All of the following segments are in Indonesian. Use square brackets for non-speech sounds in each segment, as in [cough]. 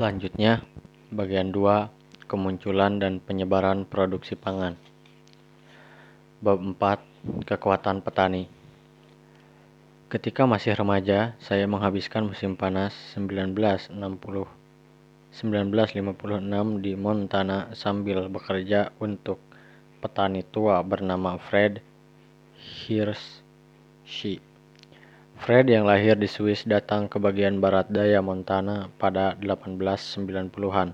Selanjutnya, bagian 2, kemunculan dan penyebaran produksi pangan. Bab 4, kekuatan petani. Ketika masih remaja, saya menghabiskan musim panas 1960 1956 di Montana sambil bekerja untuk petani tua bernama Fred Hirschi. Fred yang lahir di Swiss datang ke bagian barat daya Montana pada 1890-an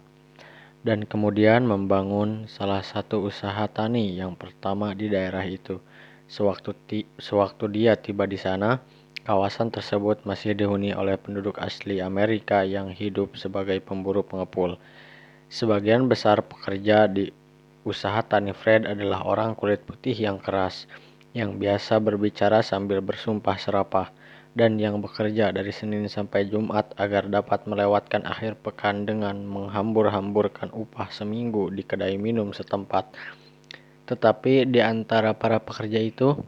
dan kemudian membangun salah satu usaha tani yang pertama di daerah itu. Sewaktu, sewaktu dia tiba di sana, Kawasan tersebut masih dihuni oleh penduduk asli Amerika yang hidup sebagai pemburu pengepul. Sebagian besar pekerja di usaha tani Fred adalah orang kulit putih yang keras, yang biasa berbicara sambil bersumpah serapah, dan yang bekerja dari Senin sampai Jumat agar dapat melewatkan akhir pekan dengan menghambur-hamburkan upah seminggu di kedai minum setempat. Tetapi di antara para pekerja itu,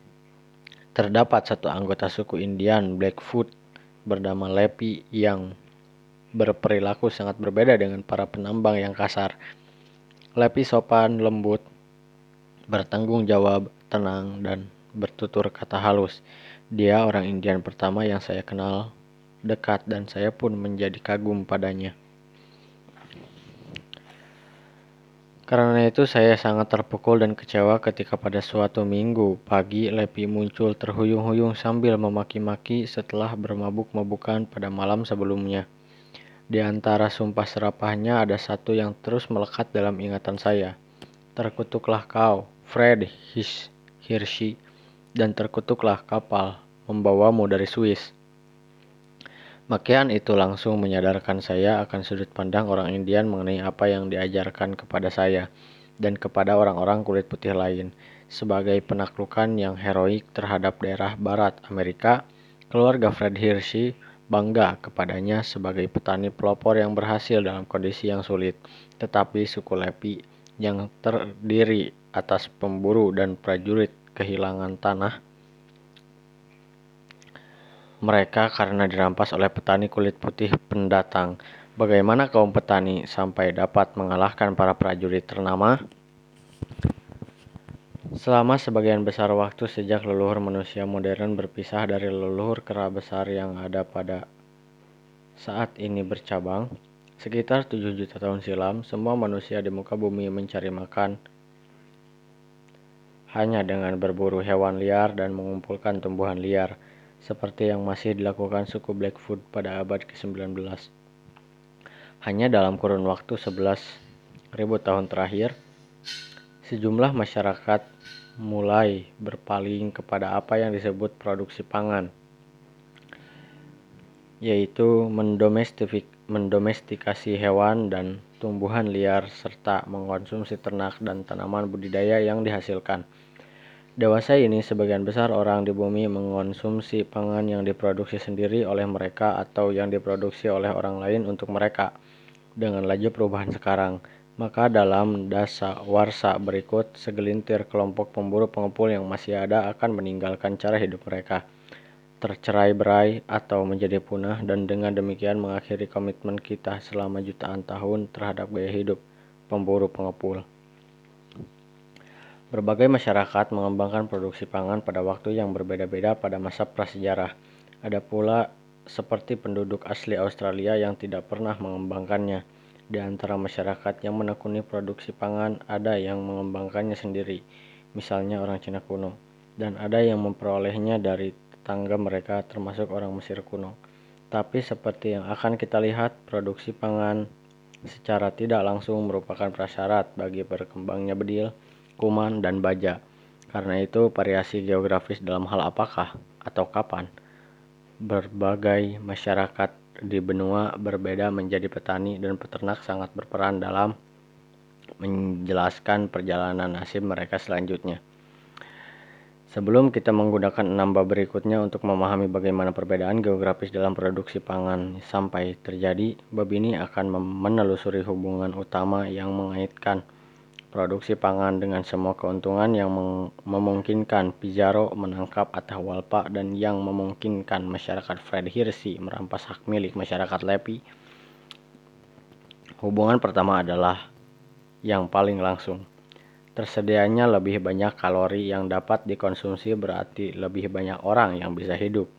Terdapat satu anggota suku Indian Blackfoot bernama Lepi yang berperilaku sangat berbeda dengan para penambang yang kasar. Lepi sopan, lembut, bertanggung jawab, tenang, dan bertutur kata halus. Dia orang Indian pertama yang saya kenal dekat dan saya pun menjadi kagum padanya. Karena itu saya sangat terpukul dan kecewa ketika pada suatu minggu pagi Lepi muncul terhuyung-huyung sambil memaki-maki setelah bermabuk-mabukan pada malam sebelumnya. Di antara sumpah serapahnya ada satu yang terus melekat dalam ingatan saya. Terkutuklah kau, Fred Hirschi, dan terkutuklah kapal membawamu dari Swiss. Makian itu langsung menyadarkan saya akan sudut pandang orang Indian mengenai apa yang diajarkan kepada saya dan kepada orang-orang kulit putih lain. Sebagai penaklukan yang heroik terhadap daerah barat Amerika, keluarga Fred Hirschi bangga kepadanya sebagai petani pelopor yang berhasil dalam kondisi yang sulit. Tetapi suku Lepi yang terdiri atas pemburu dan prajurit kehilangan tanah mereka karena dirampas oleh petani kulit putih pendatang. Bagaimana kaum petani sampai dapat mengalahkan para prajurit ternama? Selama sebagian besar waktu sejak leluhur manusia modern berpisah dari leluhur kera besar yang ada pada saat ini bercabang, sekitar 7 juta tahun silam, semua manusia di muka bumi mencari makan hanya dengan berburu hewan liar dan mengumpulkan tumbuhan liar seperti yang masih dilakukan suku Blackfoot pada abad ke-19. Hanya dalam kurun waktu 11.000 tahun terakhir, sejumlah masyarakat mulai berpaling kepada apa yang disebut produksi pangan, yaitu mendomestikasi hewan dan tumbuhan liar serta mengkonsumsi ternak dan tanaman budidaya yang dihasilkan. Dewasa ini, sebagian besar orang di bumi mengonsumsi pangan yang diproduksi sendiri oleh mereka atau yang diproduksi oleh orang lain untuk mereka. Dengan laju perubahan sekarang, maka dalam dasa warsa berikut, segelintir kelompok pemburu pengepul yang masih ada akan meninggalkan cara hidup mereka, tercerai berai atau menjadi punah dan dengan demikian mengakhiri komitmen kita selama jutaan tahun terhadap gaya hidup pemburu pengepul. Berbagai masyarakat mengembangkan produksi pangan pada waktu yang berbeda-beda pada masa prasejarah. Ada pula seperti penduduk asli Australia yang tidak pernah mengembangkannya. Di antara masyarakat yang menekuni produksi pangan, ada yang mengembangkannya sendiri, misalnya orang Cina kuno, dan ada yang memperolehnya dari tetangga mereka, termasuk orang Mesir kuno. Tapi seperti yang akan kita lihat, produksi pangan secara tidak langsung merupakan prasyarat bagi berkembangnya bedil, kuman, dan baja. Karena itu, variasi geografis dalam hal apakah atau kapan berbagai masyarakat di benua berbeda menjadi petani dan peternak sangat berperan dalam menjelaskan perjalanan nasib mereka selanjutnya. Sebelum kita menggunakan enam bab berikutnya untuk memahami bagaimana perbedaan geografis dalam produksi pangan sampai terjadi, bab ini akan menelusuri hubungan utama yang mengaitkan produksi pangan dengan semua keuntungan yang memungkinkan Pizarro menangkap Atahualpa dan yang memungkinkan masyarakat Fred Hirschi merampas hak milik masyarakat Lepi. Hubungan pertama adalah yang paling langsung. Tersedianya lebih banyak kalori yang dapat dikonsumsi berarti lebih banyak orang yang bisa hidup.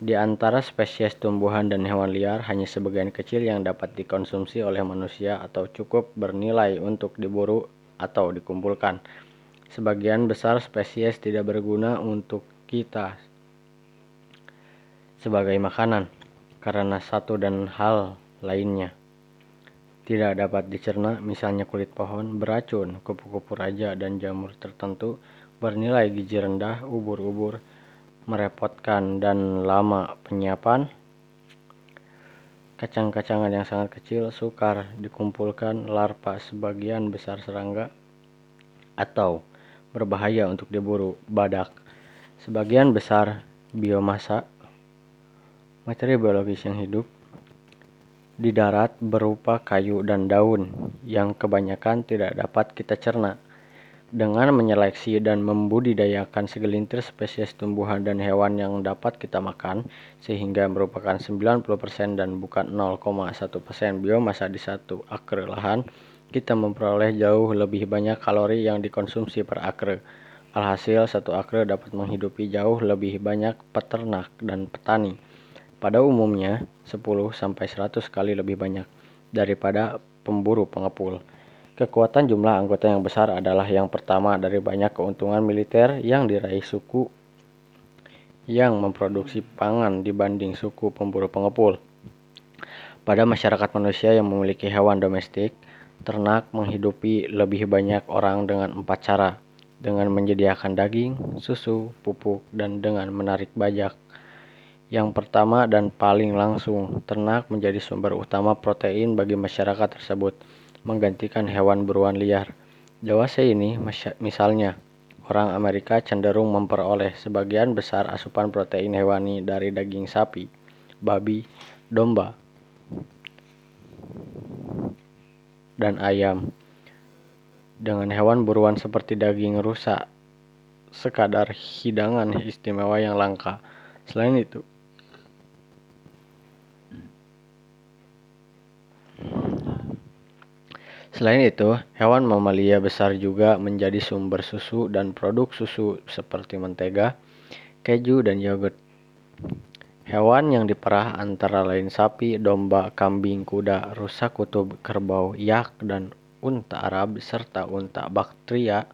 Di antara spesies tumbuhan dan hewan liar, hanya sebagian kecil yang dapat dikonsumsi oleh manusia atau cukup bernilai untuk diburu atau dikumpulkan. Sebagian besar spesies tidak berguna untuk kita sebagai makanan karena satu dan hal lainnya tidak dapat dicerna, misalnya kulit pohon, beracun, kupu-kupu raja, dan jamur tertentu bernilai gizi rendah, ubur-ubur, merepotkan, dan lama penyiapan. Kacang-kacangan yang sangat kecil, sukar, dikumpulkan larva sebagian besar serangga, atau berbahaya untuk diburu, badak. Sebagian besar biomasa, materi biologis yang hidup, di darat berupa kayu dan daun yang kebanyakan tidak dapat kita cerna. Dengan menyeleksi dan membudidayakan segelintir spesies tumbuhan dan hewan yang dapat kita makan, sehingga merupakan 90% dan bukan 0,1% biomasa di satu akre lahan, kita memperoleh jauh lebih banyak kalori yang dikonsumsi per akre. Alhasil, satu akre dapat menghidupi jauh lebih banyak peternak dan petani pada umumnya 10-100 kali lebih banyak daripada pemburu pengepul. Kekuatan jumlah anggota yang besar adalah yang pertama dari banyak keuntungan militer yang diraih suku yang memproduksi pangan dibanding suku pemburu pengepul. Pada masyarakat manusia yang memiliki hewan domestik, ternak menghidupi lebih banyak orang dengan empat cara, dengan menyediakan daging, susu, pupuk, dan dengan menarik bajak. Yang pertama dan paling langsung, ternak menjadi sumber utama protein bagi masyarakat tersebut, menggantikan hewan buruan liar. Dewasa ini, misalnya, orang Amerika cenderung memperoleh sebagian besar asupan protein hewani dari daging sapi, babi, domba, dan ayam. Dengan hewan buruan seperti daging rusa, sekadar hidangan istimewa yang langka. Selain itu, Selain itu, hewan mamalia besar juga menjadi sumber susu dan produk susu seperti mentega, keju, dan yogurt. Hewan yang diperah antara lain sapi, domba, kambing, kuda, rusa kutub, kerbau, yak, dan unta Arab serta unta baktria.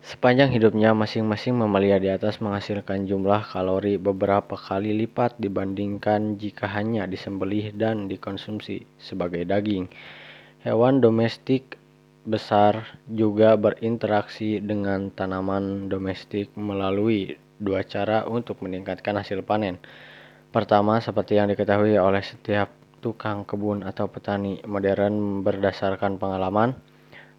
Sepanjang hidupnya, masing-masing mamalia di atas menghasilkan jumlah kalori beberapa kali lipat dibandingkan jika hanya disembelih dan dikonsumsi sebagai daging. Hewan domestik besar juga berinteraksi dengan tanaman domestik melalui dua cara untuk meningkatkan hasil panen. Pertama, seperti yang diketahui oleh setiap tukang kebun atau petani modern berdasarkan pengalaman,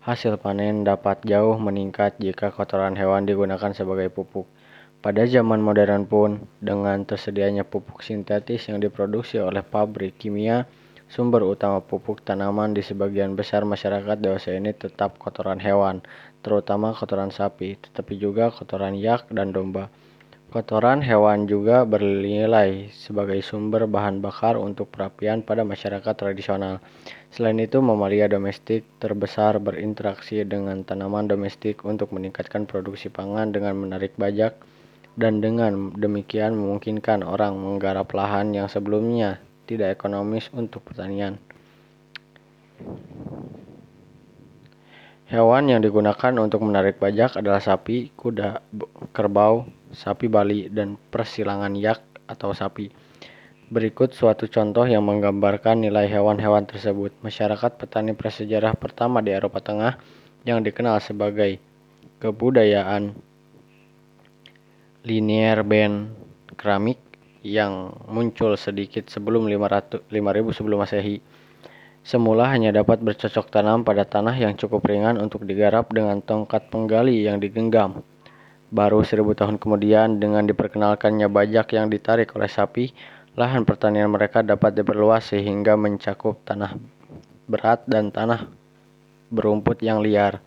hasil panen dapat jauh meningkat jika kotoran hewan digunakan sebagai pupuk. Pada zaman modern pun, dengan tersedianya pupuk sintetis yang diproduksi oleh pabrik kimia, Sumber utama pupuk tanaman di sebagian besar masyarakat dewasa ini tetap kotoran hewan, terutama kotoran sapi, tetapi juga kotoran yak dan domba. Kotoran hewan juga bernilai sebagai sumber bahan bakar untuk perapian pada masyarakat tradisional. Selain itu, mamalia domestik terbesar berinteraksi dengan tanaman domestik untuk meningkatkan produksi pangan dengan menarik bajak dan dengan demikian memungkinkan orang menggarap lahan yang sebelumnya tidak ekonomis untuk pertanian. Hewan yang digunakan untuk menarik bajak adalah sapi, kuda, kerbau, sapi Bali, dan persilangan yak atau sapi. Berikut suatu contoh yang menggambarkan nilai hewan-hewan tersebut. Masyarakat petani prasejarah pertama di Eropa Tengah yang dikenal sebagai kebudayaan linear band keramik yang muncul sedikit sebelum 500, 5000 sebelum Masehi. Semula hanya dapat bercocok tanam pada tanah yang cukup ringan untuk digarap dengan tongkat penggali yang digenggam. Baru seribu tahun kemudian, dengan diperkenalkannya bajak yang ditarik oleh sapi, lahan pertanian mereka dapat diperluas sehingga mencakup tanah berat dan tanah berumput yang liar.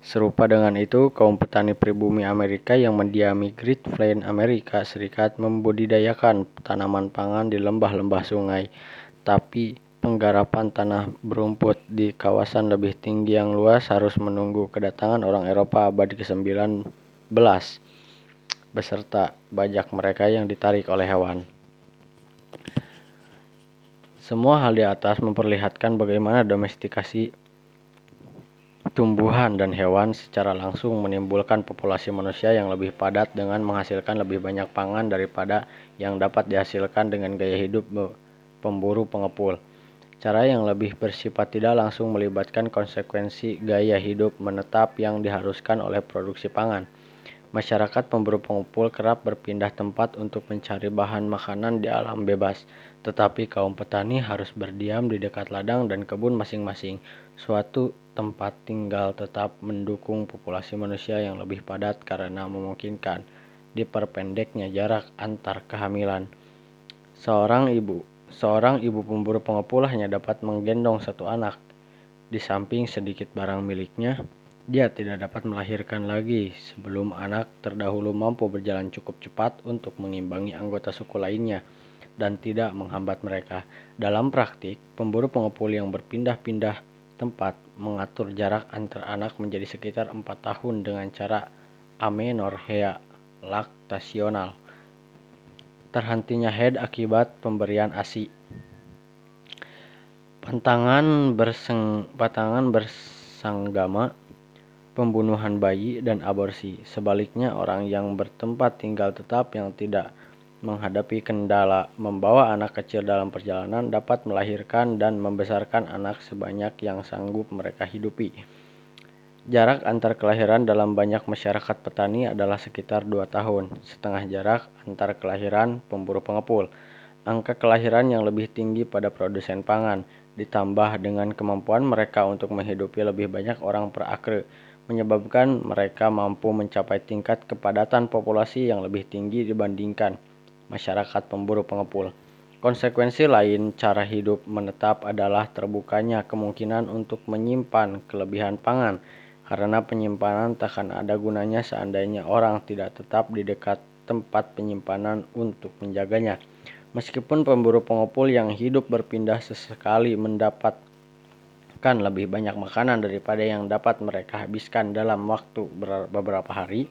Serupa dengan itu, kaum petani pribumi Amerika yang mendiami Great Plains Amerika Serikat membudidayakan tanaman pangan di lembah-lembah sungai, tapi penggarapan tanah berumput di kawasan lebih tinggi yang luas harus menunggu kedatangan orang Eropa abad ke-19 beserta bajak mereka yang ditarik oleh hewan. Semua hal di atas memperlihatkan bagaimana domestikasi tumbuhan dan hewan secara langsung menimbulkan populasi manusia yang lebih padat dengan menghasilkan lebih banyak pangan daripada yang dapat dihasilkan dengan gaya hidup pemburu pengepul. Cara yang lebih bersifat tidak langsung melibatkan konsekuensi gaya hidup menetap yang diharuskan oleh produksi pangan. Masyarakat pemburu pengumpul kerap berpindah tempat untuk mencari bahan makanan di alam bebas, tetapi kaum petani harus berdiam di dekat ladang dan kebun masing-masing. Suatu tempat tinggal tetap mendukung populasi manusia yang lebih padat karena memungkinkan diperpendeknya jarak antar kehamilan. Seorang ibu, seorang ibu pemburu pengepul hanya dapat menggendong satu anak. Di samping sedikit barang miliknya, dia tidak dapat melahirkan lagi sebelum anak terdahulu mampu berjalan cukup cepat untuk mengimbangi anggota suku lainnya dan tidak menghambat mereka. Dalam praktik, pemburu pengepul yang berpindah-pindah tempat mengatur jarak antar anak menjadi sekitar 4 tahun dengan cara amenorrhea laktasional. Terhentinya head akibat pemberian ASI. Pantangan berseng, pantangan bersanggama pembunuhan bayi, dan aborsi. Sebaliknya, orang yang bertempat tinggal tetap yang tidak menghadapi kendala membawa anak kecil dalam perjalanan dapat melahirkan dan membesarkan anak sebanyak yang sanggup mereka hidupi. Jarak antar kelahiran dalam banyak masyarakat petani adalah sekitar 2 tahun, setengah jarak antar kelahiran pemburu pengepul. Angka kelahiran yang lebih tinggi pada produsen pangan, ditambah dengan kemampuan mereka untuk menghidupi lebih banyak orang per akre, menyebabkan mereka mampu mencapai tingkat kepadatan populasi yang lebih tinggi dibandingkan masyarakat pemburu pengepul. Konsekuensi lain cara hidup menetap adalah terbukanya kemungkinan untuk menyimpan kelebihan pangan, karena penyimpanan takkan ada gunanya seandainya orang tidak tetap di dekat tempat penyimpanan untuk menjaganya. Meskipun pemburu pengepul yang hidup berpindah sesekali mendapat makan lebih banyak makanan daripada yang dapat mereka habiskan dalam waktu beberapa hari,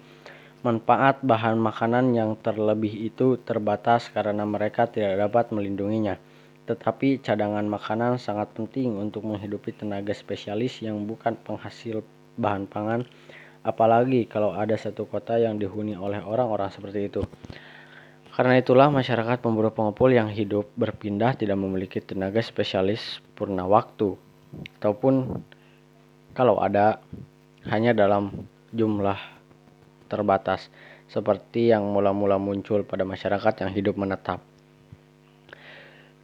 manfaat bahan makanan yang terlebih itu terbatas karena mereka tidak dapat melindunginya. Tetapi cadangan makanan sangat penting untuk menghidupi tenaga spesialis yang bukan penghasil bahan pangan, apalagi kalau ada satu kota yang dihuni oleh orang-orang seperti itu. Karena itulah masyarakat pemburu pengepul yang hidup berpindah tidak memiliki tenaga spesialis purna waktu ataupun kalau ada hanya dalam jumlah terbatas seperti yang mula-mula muncul pada masyarakat yang hidup menetap.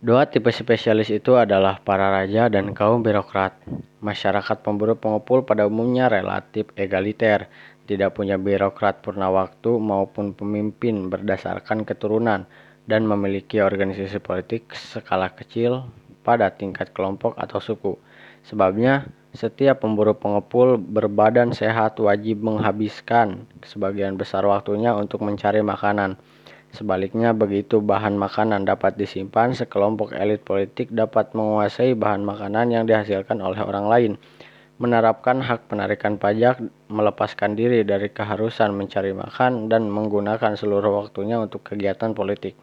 Dua tipe spesialis itu adalah para raja dan kaum birokrat. Masyarakat pemburu pengepul pada umumnya relatif egaliter, tidak punya birokrat purna waktu maupun pemimpin berdasarkan keturunan, dan memiliki organisasi politik skala kecil pada tingkat kelompok atau suku. Sebabnya, setiap pemburu pengepul berbadan sehat wajib menghabiskan sebagian besar waktunya untuk mencari makanan. Sebaliknya, begitu bahan makanan dapat disimpan, sekelompok elit politik dapat menguasai bahan makanan yang dihasilkan oleh orang lain. Menerapkan hak penarikan pajak, melepaskan diri dari keharusan mencari makan, dan menggunakan seluruh waktunya untuk kegiatan politik.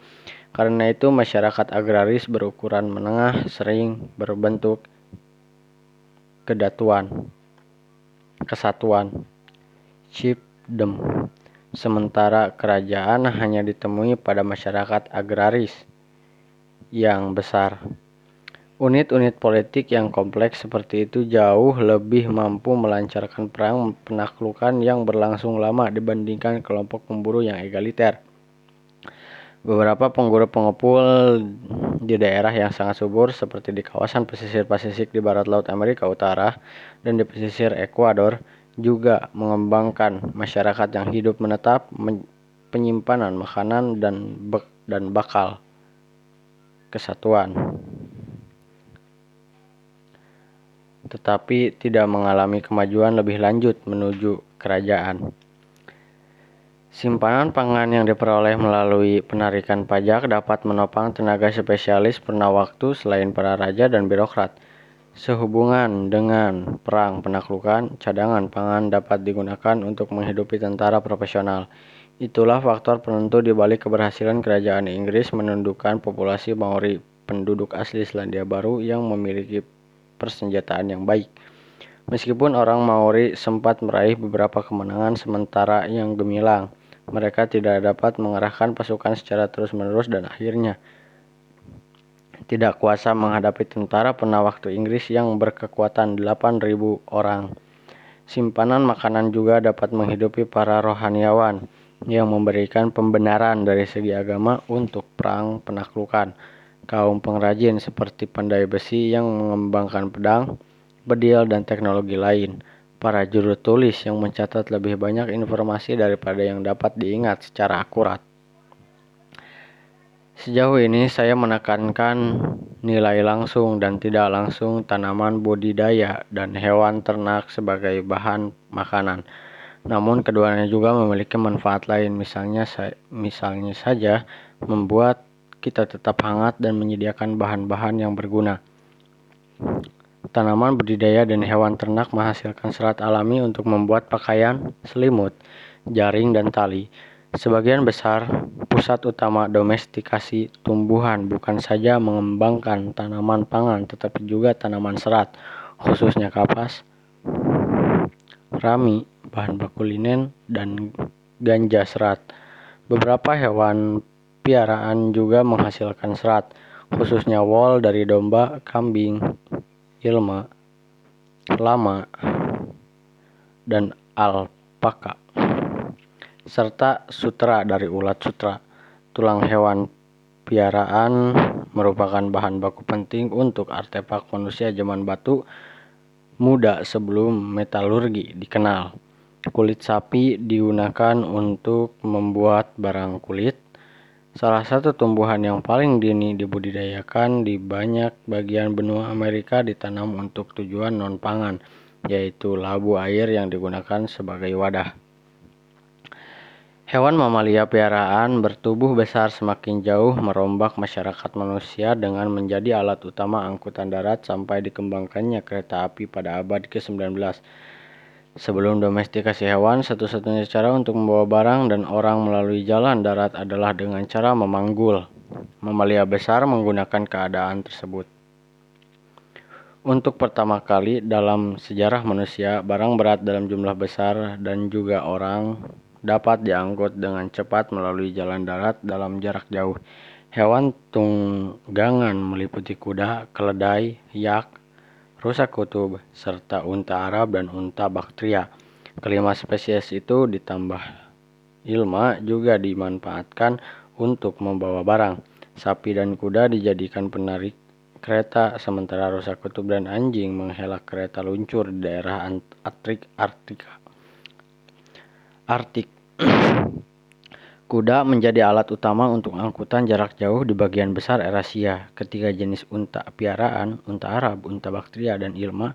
Karena itu, masyarakat agraris berukuran menengah sering berbentuk kedatuan, kesatuan, chiefdom, sementara kerajaan hanya ditemui pada masyarakat agraris yang besar. Unit-unit politik yang kompleks seperti itu jauh lebih mampu melancarkan perang penaklukan yang berlangsung lama dibandingkan kelompok pemburu yang egaliter. Beberapa pengguru pengepul di daerah yang sangat subur seperti di kawasan pesisir Pasifik di barat laut Amerika Utara dan di pesisir Ekuador juga mengembangkan masyarakat yang hidup menetap, penyimpanan makanan dan be dan bakal kesatuan. Tetapi tidak mengalami kemajuan lebih lanjut menuju kerajaan. Simpanan pangan yang diperoleh melalui penarikan pajak dapat menopang tenaga spesialis pernah waktu selain para raja dan birokrat. Sehubungan dengan perang penaklukan, cadangan pangan dapat digunakan untuk menghidupi tentara profesional. Itulah faktor penentu di balik keberhasilan kerajaan Inggris menundukkan populasi Maori penduduk asli Selandia Baru yang memiliki persenjataan yang baik. Meskipun orang Maori sempat meraih beberapa kemenangan sementara yang gemilang, mereka tidak dapat mengerahkan pasukan secara terus-menerus dan akhirnya tidak kuasa menghadapi tentara pernah waktu Inggris yang berkekuatan 8.000 orang. Simpanan makanan juga dapat menghidupi para rohaniawan yang memberikan pembenaran dari segi agama untuk perang penaklukan. Kaum pengrajin seperti pandai besi yang mengembangkan pedang, bedil, dan teknologi lain para juru tulis yang mencatat lebih banyak informasi daripada yang dapat diingat secara akurat. Sejauh ini saya menekankan nilai langsung dan tidak langsung tanaman budidaya dan hewan ternak sebagai bahan makanan. Namun keduanya juga memiliki manfaat lain, misalnya misalnya saja membuat kita tetap hangat dan menyediakan bahan-bahan yang berguna. Tanaman budidaya dan hewan ternak menghasilkan serat alami untuk membuat pakaian, selimut, jaring, dan tali. Sebagian besar pusat utama domestikasi tumbuhan bukan saja mengembangkan tanaman pangan tetapi juga tanaman serat, khususnya kapas, rami, bahan baku linen, dan ganja serat. Beberapa hewan piaraan juga menghasilkan serat, khususnya wol dari domba, kambing, Ilma, Lama, dan Alpaka, serta sutra dari ulat sutra. Tulang hewan piaraan merupakan bahan baku penting untuk artefak manusia zaman batu muda sebelum metalurgi dikenal. Kulit sapi digunakan untuk membuat barang kulit, Salah satu tumbuhan yang paling dini dibudidayakan di banyak bagian benua Amerika ditanam untuk tujuan non-pangan, yaitu labu air yang digunakan sebagai wadah. Hewan mamalia piaraan bertubuh besar semakin jauh merombak masyarakat manusia dengan menjadi alat utama angkutan darat sampai dikembangkannya kereta api pada abad ke-19. Sebelum domestikasi hewan, satu-satunya cara untuk membawa barang dan orang melalui jalan darat adalah dengan cara memanggul. Mamalia besar menggunakan keadaan tersebut. Untuk pertama kali dalam sejarah manusia, barang berat dalam jumlah besar dan juga orang dapat diangkut dengan cepat melalui jalan darat dalam jarak jauh. Hewan tunggangan meliputi kuda, keledai, yak, rusa kutub, serta unta Arab dan unta Baktria. Kelima spesies itu ditambah ilma juga dimanfaatkan untuk membawa barang. Sapi dan kuda dijadikan penarik kereta, sementara rusa kutub dan anjing menghela kereta luncur di daerah Artik. Artika. Artik. [clears throat] Kuda menjadi alat utama untuk angkutan jarak jauh di bagian besar Eurasia. Ketiga jenis unta piaraan, unta Arab, unta Baktria, dan Ilma,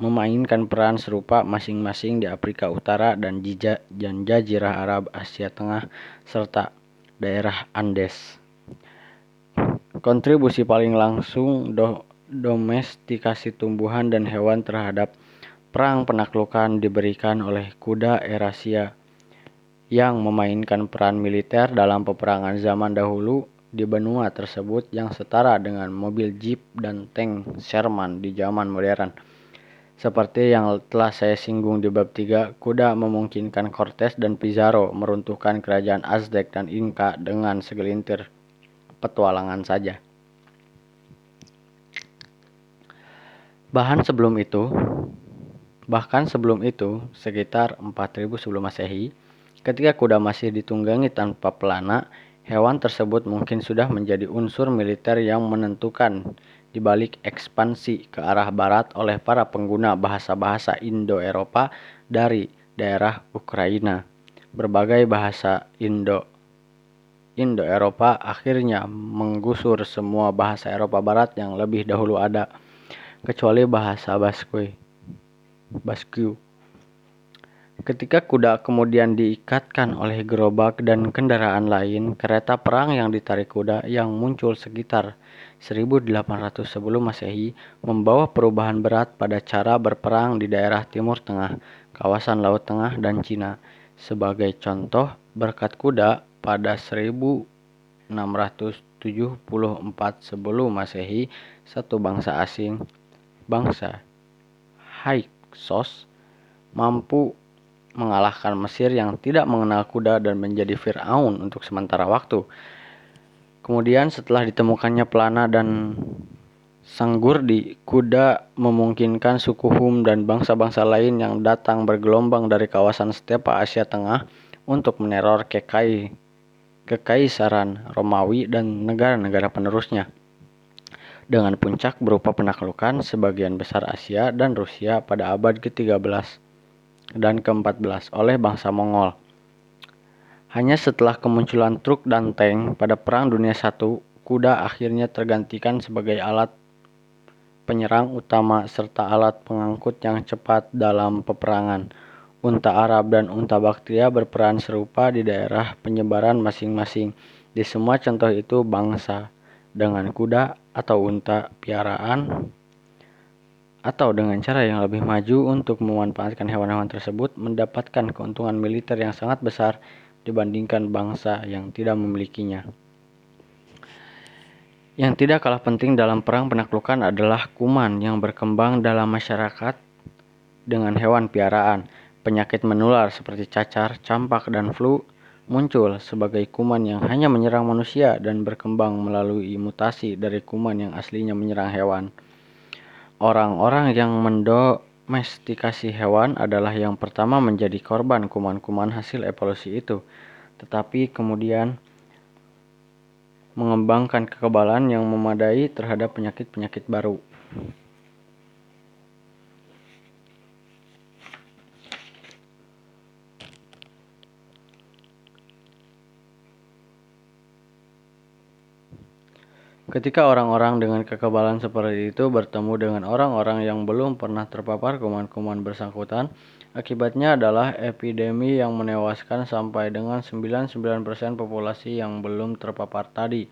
memainkan peran serupa masing-masing di Afrika Utara dan Jazirah Arab, Asia Tengah, serta daerah Andes. Kontribusi paling langsung do domestikasi tumbuhan dan hewan terhadap perang penaklukan diberikan oleh kuda Eurasia yang memainkan peran militer dalam peperangan zaman dahulu di benua tersebut yang setara dengan mobil jeep dan tank Sherman di zaman modern. Seperti yang telah saya singgung di bab 3, kuda memungkinkan Cortes dan Pizarro meruntuhkan kerajaan Aztec dan Inca dengan segelintir petualangan saja. Bahan sebelum itu, bahkan sebelum itu, sekitar 4000 sebelum Masehi, Ketika kuda masih ditunggangi tanpa pelana, hewan tersebut mungkin sudah menjadi unsur militer yang menentukan di balik ekspansi ke arah barat oleh para pengguna bahasa-bahasa Indo-Eropa dari daerah Ukraina. Berbagai bahasa Indo Indo-Eropa akhirnya menggusur semua bahasa Eropa Barat yang lebih dahulu ada, kecuali bahasa Basque. Basque Ketika kuda kemudian diikatkan oleh gerobak dan kendaraan lain, kereta perang yang ditarik kuda yang muncul sekitar 1800 sebelum Masehi membawa perubahan berat pada cara berperang di daerah Timur Tengah, kawasan Laut Tengah, dan Cina. Sebagai contoh, berkat kuda pada 1674 sebelum Masehi, satu bangsa asing, bangsa Hyksos, mampu mengalahkan Mesir yang tidak mengenal kuda dan menjadi Firaun untuk sementara waktu. Kemudian setelah ditemukannya pelana dan Sanggurdi, kuda memungkinkan suku Hum dan bangsa-bangsa lain yang datang bergelombang dari kawasan stepa Asia Tengah untuk meneror Kekai, Kekaisaran Romawi dan negara-negara penerusnya. Dengan puncak berupa penaklukan sebagian besar Asia dan Rusia pada abad ke-13 dan ke-14 oleh bangsa Mongol. Hanya setelah kemunculan truk dan tank pada Perang Dunia I, kuda akhirnya tergantikan sebagai alat penyerang utama serta alat pengangkut yang cepat dalam peperangan. Unta Arab dan unta Baktria berperan serupa di daerah penyebaran masing-masing. Di semua contoh itu bangsa dengan kuda atau unta piaraan atau dengan cara yang lebih maju untuk memanfaatkan hewan-hewan tersebut mendapatkan keuntungan militer yang sangat besar dibandingkan bangsa yang tidak memilikinya. Yang tidak kalah penting dalam perang penaklukan adalah kuman yang berkembang dalam masyarakat dengan hewan piaraan. Penyakit menular seperti cacar, campak, dan flu muncul sebagai kuman yang hanya menyerang manusia dan berkembang melalui mutasi dari kuman yang aslinya menyerang hewan. Orang-orang yang mendomestikasi hewan adalah yang pertama menjadi korban kuman-kuman hasil evolusi itu, tetapi kemudian mengembangkan kekebalan yang memadai terhadap penyakit-penyakit baru. Ketika orang-orang dengan kekebalan seperti itu bertemu dengan orang-orang yang belum pernah terpapar kuman-kuman bersangkutan, akibatnya adalah epidemi yang menewaskan sampai dengan 99% populasi yang belum terpapar tadi.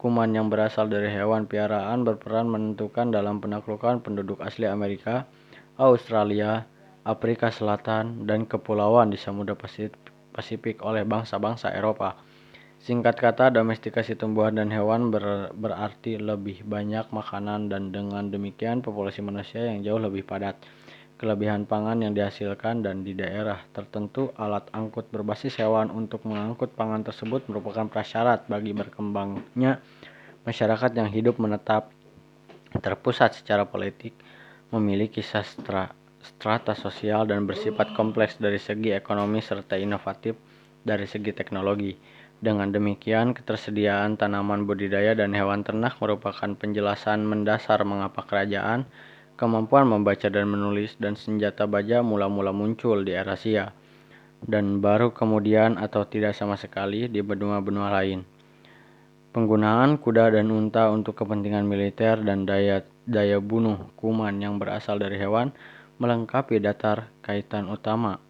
Kuman yang berasal dari hewan piaraan berperan menentukan dalam penaklukan penduduk asli Amerika, Australia, Afrika Selatan, dan kepulauan di Samudra Pasifik oleh bangsa-bangsa Eropa. Singkat kata, domestikasi tumbuhan dan hewan ber, berarti lebih banyak makanan dan dengan demikian populasi manusia yang jauh lebih padat. Kelebihan pangan yang dihasilkan dan di daerah tertentu alat angkut berbasis hewan untuk mengangkut pangan tersebut merupakan prasyarat bagi berkembangnya masyarakat yang hidup menetap terpusat secara politik, memiliki sastra, strata sosial dan bersifat kompleks dari segi ekonomi serta inovatif dari segi teknologi. Dengan demikian, ketersediaan tanaman budidaya dan hewan ternak merupakan penjelasan mendasar mengapa kerajaan, kemampuan membaca dan menulis, dan senjata baja mula-mula muncul di Eurasia, dan baru kemudian atau tidak sama sekali di benua-benua lain. Penggunaan kuda dan unta untuk kepentingan militer dan daya, daya bunuh kuman yang berasal dari hewan melengkapi datar kaitan utama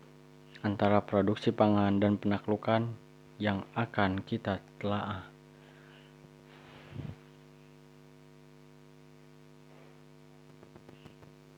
antara produksi pangan dan penaklukan yang akan kita telah